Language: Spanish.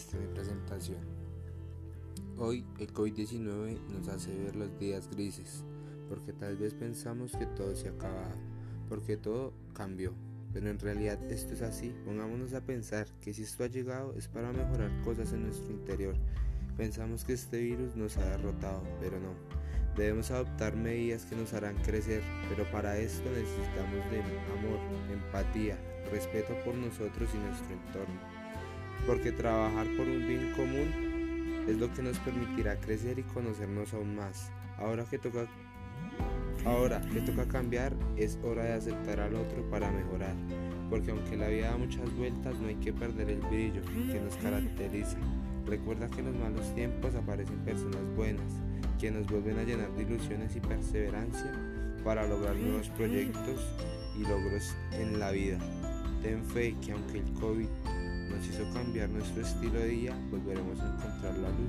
esta es mi presentación. Hoy el COVID-19 nos hace ver los días grises, porque tal vez pensamos que todo se acaba, porque todo cambió. Pero en realidad esto es así. Pongámonos a pensar que si esto ha llegado es para mejorar cosas en nuestro interior. Pensamos que este virus nos ha derrotado, pero no. Debemos adoptar medidas que nos harán crecer, pero para esto necesitamos de amor, empatía, respeto por nosotros y nuestro entorno porque trabajar por un bien común es lo que nos permitirá crecer y conocernos aún más. Ahora que toca Ahora que toca cambiar, es hora de aceptar al otro para mejorar, porque aunque la vida da muchas vueltas, no hay que perder el brillo que nos caracteriza. Recuerda que en los malos tiempos aparecen personas buenas, que nos vuelven a llenar de ilusiones y perseverancia para lograr nuevos proyectos y logros en la vida. Ten fe que aunque el COVID nos hizo cambiar nuestro estilo de día, volveremos a encontrar la luz